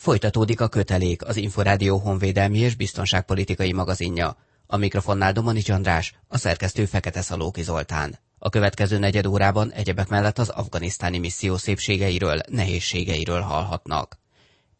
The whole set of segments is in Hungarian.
Folytatódik a kötelék, az Inforádió honvédelmi és biztonságpolitikai magazinja. A mikrofonnál Domanics András, a szerkesztő Fekete Szalóki Zoltán. A következő negyed órában egyebek mellett az afganisztáni misszió szépségeiről, nehézségeiről hallhatnak.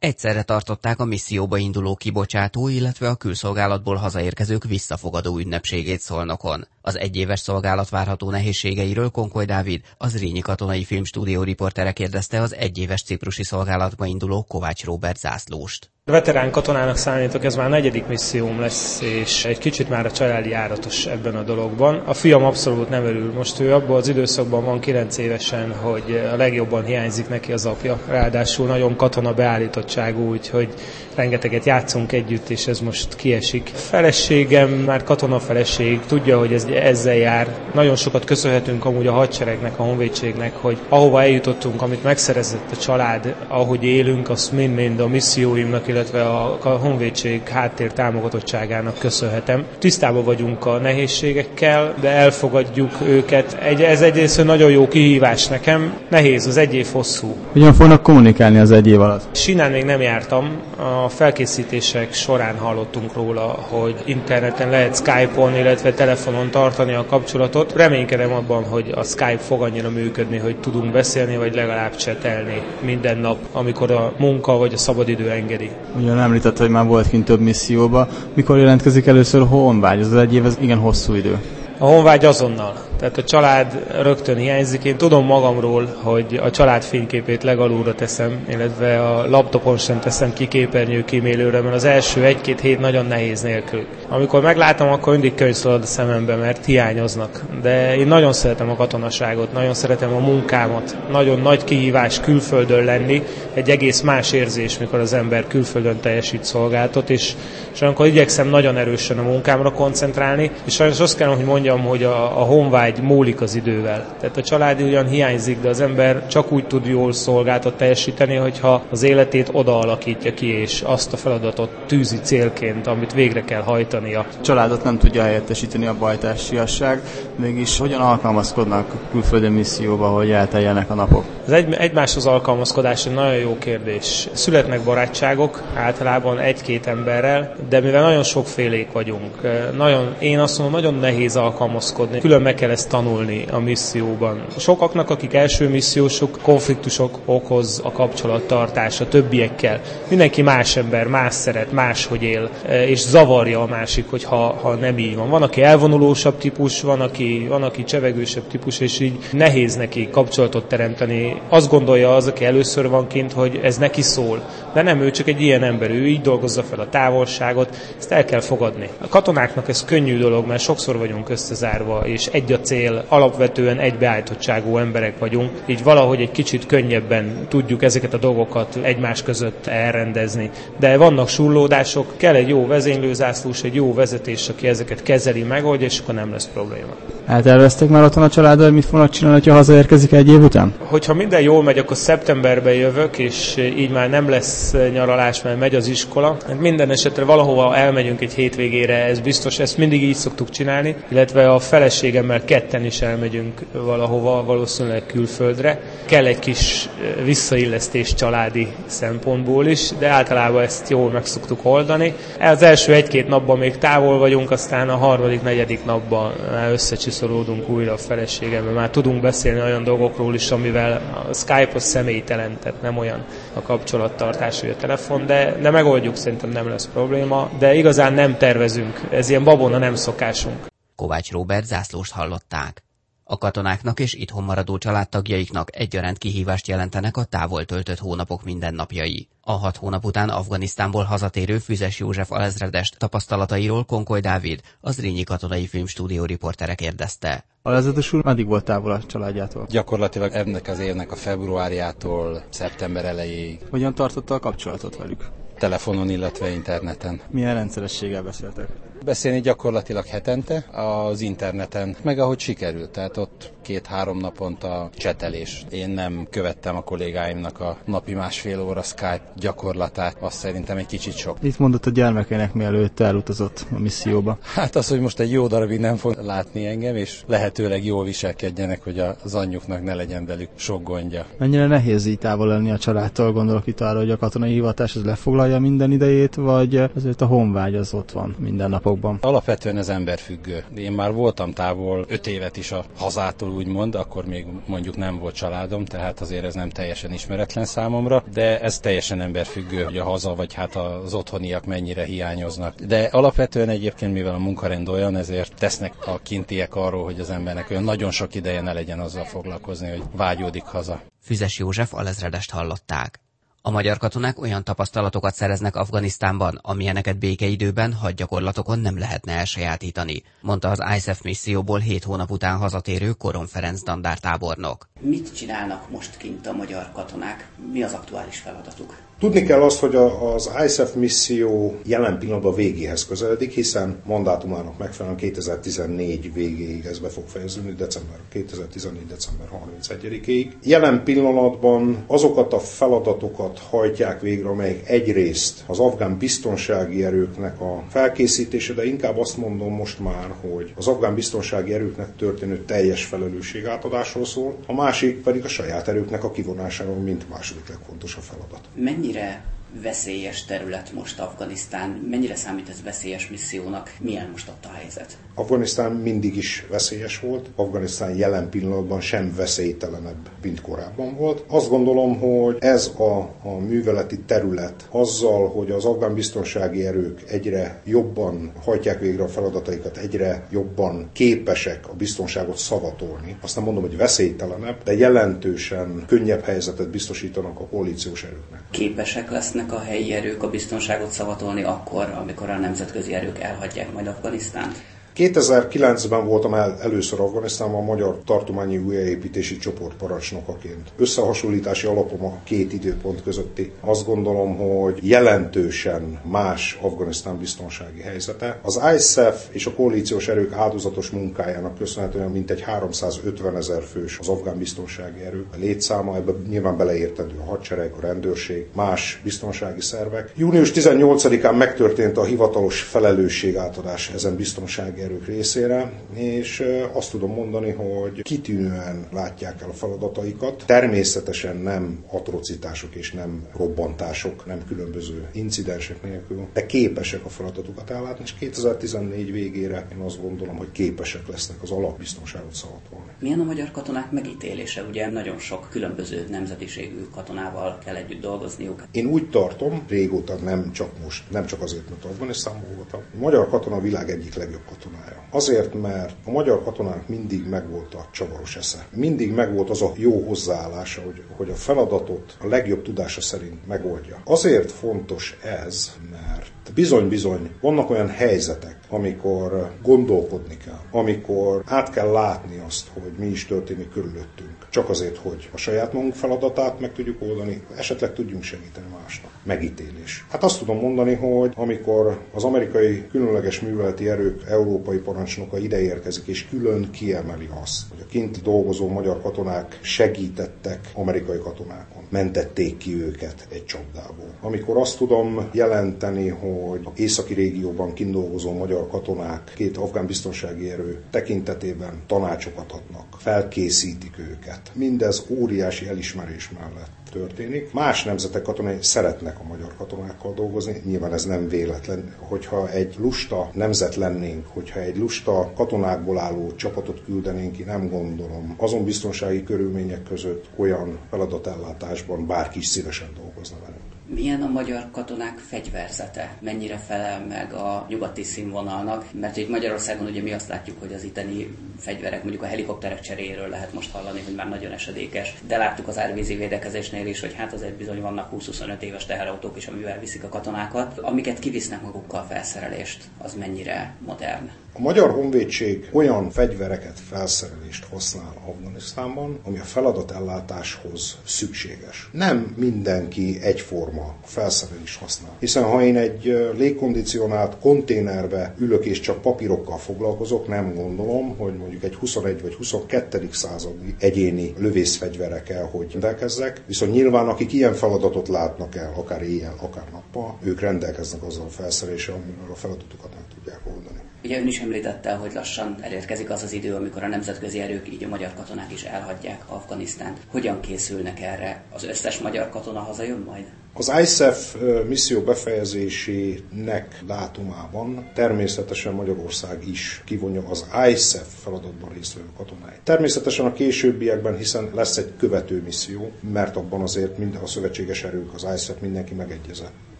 Egyszerre tartották a misszióba induló kibocsátó, illetve a külszolgálatból hazaérkezők visszafogadó ünnepségét Szolnokon. Az egyéves szolgálat várható nehézségeiről Konkoly Dávid, az Rényi Katonai Filmstúdió riportere kérdezte az egyéves ciprusi szolgálatba induló Kovács Róbert zászlóst. Veterán katonának számítok, ez már a negyedik misszióm lesz, és egy kicsit már a családi járatos ebben a dologban. A fiam abszolút nem örül. Most ő abban az időszakban van 9 évesen, hogy a legjobban hiányzik neki az apja. Ráadásul nagyon katona beállítottságú, úgyhogy rengeteget játszunk együtt, és ez most kiesik. Feleségem már katona feleség, tudja, hogy ez ezzel jár. Nagyon sokat köszönhetünk amúgy a hadseregnek, a honvédségnek, hogy ahova eljutottunk, amit megszerezett a család, ahogy élünk, azt mind-mind a misszióimnak, illetve a, honvédség háttér támogatottságának köszönhetem. Tisztában vagyunk a nehézségekkel, de elfogadjuk őket. Egy, ez egyrészt nagyon jó kihívás nekem. Nehéz, az egy év hosszú. Hogyan fognak kommunikálni az egy év alatt? Sinán még nem jártam. A felkészítések során hallottunk róla, hogy interneten lehet Skype-on, illetve telefonon tartani a kapcsolatot. Reménykedem abban, hogy a Skype fog annyira működni, hogy tudunk beszélni, vagy legalább csetelni minden nap, amikor a munka vagy a szabadidő engedi. Ugyan említett, hogy már volt kint több misszióba. Mikor jelentkezik először honvágy? Az egy év, ez igen hosszú idő. A honvágy azonnal. Tehát a család rögtön hiányzik. Én tudom magamról, hogy a család fényképét legalulra teszem, illetve a laptopon sem teszem ki képernyő kímélőre, mert az első egy-két hét nagyon nehéz nélkül. Amikor meglátom, akkor mindig könyv a szemembe, mert hiányoznak. De én nagyon szeretem a katonaságot, nagyon szeretem a munkámat. Nagyon nagy kihívás külföldön lenni, egy egész más érzés, mikor az ember külföldön teljesít szolgáltat, és, és amikor igyekszem nagyon erősen a munkámra koncentrálni, és sajnos azt kell, hogy mondjam, hogy a, a honvágy vágy múlik az idővel. Tehát a család ugyan hiányzik, de az ember csak úgy tud jól szolgáltat teljesíteni, hogyha az életét oda alakítja ki, és azt a feladatot tűzi célként, amit végre kell hajtania. A családot nem tudja helyettesíteni a bajtársiasság, mégis hogyan alkalmazkodnak a külföldi misszióba, hogy elteljenek a napok? Az egy, egymáshoz alkalmazkodás egy nagyon jó kérdés. Születnek barátságok, általában egy-két emberrel, de mivel nagyon sokfélék vagyunk, nagyon, én azt mondom, nagyon nehéz alkalmazkodni. Külön meg kell ezt tanulni a misszióban. Sokaknak, akik első missziósok, konfliktusok okoz a kapcsolattartás a többiekkel. Mindenki más ember, más szeret, máshogy él, és zavarja a másik, hogy ha, ha nem így van. Van, aki elvonulósabb típus, van aki, van, aki csevegősebb típus, és így nehéz neki kapcsolatot teremteni. Azt gondolja az, aki először van kint, hogy ez neki szól. De nem, ő csak egy ilyen ember, ő így dolgozza fel a távolságot, ezt el kell fogadni. A katonáknak ez könnyű dolog, mert sokszor vagyunk összezárva, és egy a cél, alapvetően egybeállítottságú emberek vagyunk, így valahogy egy kicsit könnyebben tudjuk ezeket a dolgokat egymás között elrendezni. De vannak surlódások, kell egy jó vezénylőzászlós, egy jó vezetés, aki ezeket kezeli, megoldja, és akkor nem lesz probléma. Eltervezték már otthon a családdal, hogy mit fognak csinálni, ha hazaérkezik egy év után? Hogyha minden jól megy, akkor szeptemberben jövök, és így már nem lesz nyaralás, mert megy az iskola. Minden esetre valahova elmegyünk egy hétvégére, ez biztos, ezt mindig így szoktuk csinálni, illetve a feleségemmel ketten is elmegyünk valahova, valószínűleg külföldre. Kell egy kis visszaillesztés családi szempontból is, de általában ezt jól meg szoktuk oldani. Az első egy-két napban még távol vagyunk, aztán a harmadik, negyedik napban összecsiszolódunk újra a feleségemmel. Már tudunk beszélni olyan dolgokról is, amivel a Skype az személytelen, tehát nem olyan a kapcsolattartás, vagy a telefon, de, de megoldjuk, szerintem nem lesz probléma, de igazán nem tervezünk. Ez ilyen babona nem szokásunk. Kovács Róbert zászlóst hallották. A katonáknak és itthon maradó családtagjaiknak egyaránt kihívást jelentenek a távol töltött hónapok mindennapjai. A hat hónap után Afganisztánból hazatérő Füzes József alezredest tapasztalatairól Konkoly Dávid, az Rényi Katonai Filmstúdió riportere kérdezte. Alezetes úr meddig volt távol a családjától? Gyakorlatilag ennek az évnek a februárjától szeptember elejéig. Hogyan tartotta a kapcsolatot velük? telefonon, illetve interneten. Milyen rendszerességgel beszéltek? Beszélni gyakorlatilag hetente az interneten, meg ahogy sikerült, tehát ott két-három naponta csetelés. Én nem követtem a kollégáimnak a napi másfél óra Skype gyakorlatát, azt szerintem egy kicsit sok. Itt mondott a gyermekének, mielőtt elutazott a misszióba? Hát az, hogy most egy jó darabig nem fog látni engem, és lehetőleg jól viselkedjenek, hogy az anyjuknak ne legyen velük sok gondja. Mennyire nehéz így távol lenni a családtól, gondolok itt arra, hogy a katonai hivatás az lefoglalja minden idejét, vagy azért a honvágy az ott van minden napokban? Alapvetően ez emberfüggő. Én már voltam távol öt évet is a hazától, úgymond, akkor még mondjuk nem volt családom, tehát azért ez nem teljesen ismeretlen számomra, de ez teljesen emberfüggő, hogy a haza vagy hát az otthoniak mennyire hiányoznak. De alapvetően egyébként, mivel a munkarend olyan, ezért tesznek a kintiek arról, hogy az embernek olyan nagyon sok ideje ne legyen azzal foglalkozni, hogy vágyódik haza. Füzes József alezredest hallották. A magyar katonák olyan tapasztalatokat szereznek Afganisztánban, amilyeneket békeidőben hadgyakorlatokon nem lehetne elsajátítani, mondta az ISAF misszióból hét hónap után hazatérő Koron Ferenc dandártábornok. Mit csinálnak most kint a magyar katonák? Mi az aktuális feladatuk? Tudni kell azt, hogy az ISAF misszió jelen pillanatban végéhez közeledik, hiszen mandátumának megfelelően 2014 végéig ez be fog fejeződni, december 2014. december 31-ig. Jelen pillanatban azokat a feladatokat hajtják végre, amelyek egyrészt az afgán biztonsági erőknek a felkészítése, de inkább azt mondom most már, hogy az afgán biztonsági erőknek történő teljes felelősség átadásról szól, a másik pedig a saját erőknek a kivonásáról, mint második legfontosabb feladat. Mennyi mennyire veszélyes terület most Afganisztán? Mennyire számít ez veszélyes missziónak? Milyen most ott a helyzet? Afganisztán mindig is veszélyes volt. Afganisztán jelen pillanatban sem veszélytelenebb, mint korábban volt. Azt gondolom, hogy ez a, a műveleti terület azzal, hogy az afgán biztonsági erők egyre jobban hajtják végre a feladataikat, egyre jobban képesek a biztonságot szavatolni. Azt nem mondom, hogy veszélytelenebb, de jelentősen könnyebb helyzetet biztosítanak a koalíciós erőknek. Képesek lesznek lesznek a helyi erők a biztonságot szavatolni akkor, amikor a nemzetközi erők elhagyják majd Afganisztánt? 2009-ben voltam el, először Afganisztánban a Magyar Tartományi Újjáépítési Csoport parancsnokaként. Összehasonlítási alapom a két időpont közötti. Azt gondolom, hogy jelentősen más Afganisztán biztonsági helyzete. Az ISAF és a koalíciós erők áldozatos munkájának köszönhetően mintegy 350 ezer fős az afgán biztonsági erő. A létszáma, ebben nyilván beleértendő a hadsereg, a rendőrség, más biztonsági szervek. Június 18-án megtörtént a hivatalos felelősségátadás ezen biztonsági erők részére, és azt tudom mondani, hogy kitűnően látják el a feladataikat. Természetesen nem atrocitások és nem robbantások, nem különböző incidensek nélkül, de képesek a feladatukat ellátni, és 2014 végére én azt gondolom, hogy képesek lesznek az alapbiztonságot szavatolni. Milyen a magyar katonák megítélése? Ugye nagyon sok különböző nemzetiségű katonával kell együtt dolgozniuk. Én úgy tartom, régóta nem csak most, nem csak azért, mert Afganisztánban voltam, a magyar katona a világ egyik legjobb katonája. Azért, mert a magyar katonának mindig megvolt a csavaros esze. Mindig megvolt az a jó hozzáállása, hogy, hogy a feladatot a legjobb tudása szerint megoldja. Azért fontos ez, mert bizony-bizony vannak olyan helyzetek, amikor gondolkodni kell, amikor át kell látni azt, hogy mi is történik körülöttünk. Csak azért, hogy a saját magunk feladatát meg tudjuk oldani, esetleg tudjunk segíteni másnak. Megítélés. Hát azt tudom mondani, hogy amikor az amerikai különleges műveleti erők európai parancsnoka ide érkezik, és külön kiemeli azt, hogy a kint dolgozó magyar katonák segítettek amerikai katonákon, mentették ki őket egy csapdából. Amikor azt tudom jelenteni, hogy északi régióban kint dolgozó magyar katonák két afgán biztonsági erő tekintetében tanácsokat adnak, felkészítik őket. Mindez óriási elismerés mellett történik. Más nemzetek katonai szeretnek a magyar katonákkal dolgozni, nyilván ez nem véletlen. Hogyha egy lusta nemzet lennénk, hogyha egy lusta katonákból álló csapatot küldenénk ki, nem gondolom. Azon biztonsági körülmények között olyan feladatellátásban bárki is szívesen dolgozna velünk. Milyen a magyar katonák fegyverzete? Mennyire felel meg a nyugati színvonalnak? Mert itt Magyarországon ugye mi azt látjuk, hogy az itteni fegyverek, mondjuk a helikopterek cseréről lehet most hallani, hogy már nagyon esedékes. De láttuk az árvízi védekezésnél is, hogy hát azért bizony vannak 20-25 éves teherautók is, amivel viszik a katonákat. Amiket kivisznek magukkal felszerelést, az mennyire modern? A Magyar Honvédség olyan fegyvereket, felszerelést használ Afganisztánban, ami a feladatellátáshoz szükséges. Nem mindenki egyforma forma felszerelés használ. Hiszen ha én egy légkondicionált konténerbe ülök és csak papírokkal foglalkozok, nem gondolom, hogy mondjuk egy 21 vagy 22. századi egyéni lövészfegyvere kell, hogy rendelkezzek. Viszont nyilván akik ilyen feladatot látnak el, akár éjjel, akár nappal, ők rendelkeznek azzal a felszereléssel, amivel a feladatokat meg tudják oldani. Ugye ön is említette, hogy lassan elérkezik az az idő, amikor a nemzetközi erők, így a magyar katonák is elhagyják Afganisztánt. Hogyan készülnek erre? Az összes magyar katona hazajön majd? Az ISAF misszió befejezésének dátumában természetesen Magyarország is kivonja az ISAF feladatban résztvevő katonáit. Természetesen a későbbiekben, hiszen lesz egy követő misszió, mert abban azért minden a szövetséges erők, az ISAF mindenki megegyezett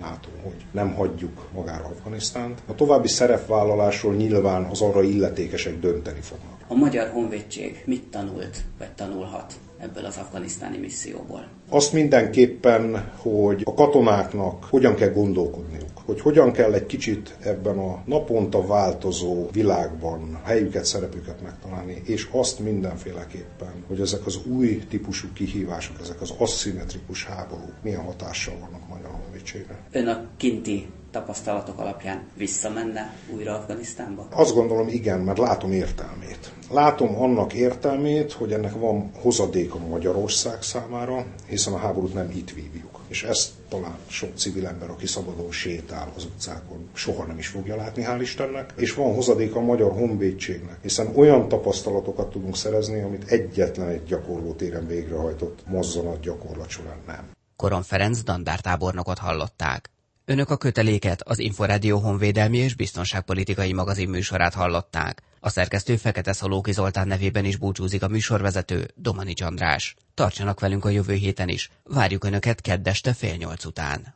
NATO, hogy nem hagyjuk magára Afganisztánt. A további szerepvállalásról nyilván az arra illetékesek dönteni fognak. A Magyar Honvédség mit tanult, vagy tanulhat ebből az afganisztáni misszióból? Azt mindenképpen, hogy a katonáknak hogyan kell gondolkodniuk, hogy hogyan kell egy kicsit ebben a naponta változó világban helyüket, szerepüket megtalálni, és azt mindenféleképpen, hogy ezek az új típusú kihívások, ezek az aszimmetrikus háborúk milyen hatással vannak Magyar Honvédségre. Ön a kinti tapasztalatok alapján visszamenne újra Afganisztánba? Azt gondolom igen, mert látom értelmét. Látom annak értelmét, hogy ennek van hozadéka Magyarország számára, hiszen a háborút nem itt vívjuk. És ezt talán sok civil ember, aki szabadon sétál az utcákon, soha nem is fogja látni, hál' Istennek. És van hozadéka a magyar honvédségnek, hiszen olyan tapasztalatokat tudunk szerezni, amit egyetlen egy gyakorló téren végrehajtott mozzanat gyakorlat során nem. Koron Ferenc dandártábornokot hallották. Önök a köteléket, az Inforádió honvédelmi és biztonságpolitikai magazin műsorát hallották. A szerkesztő Fekete Szalóki Zoltán nevében is búcsúzik a műsorvezető Domani András. Tartsanak velünk a jövő héten is. Várjuk Önöket keddeste fél nyolc után.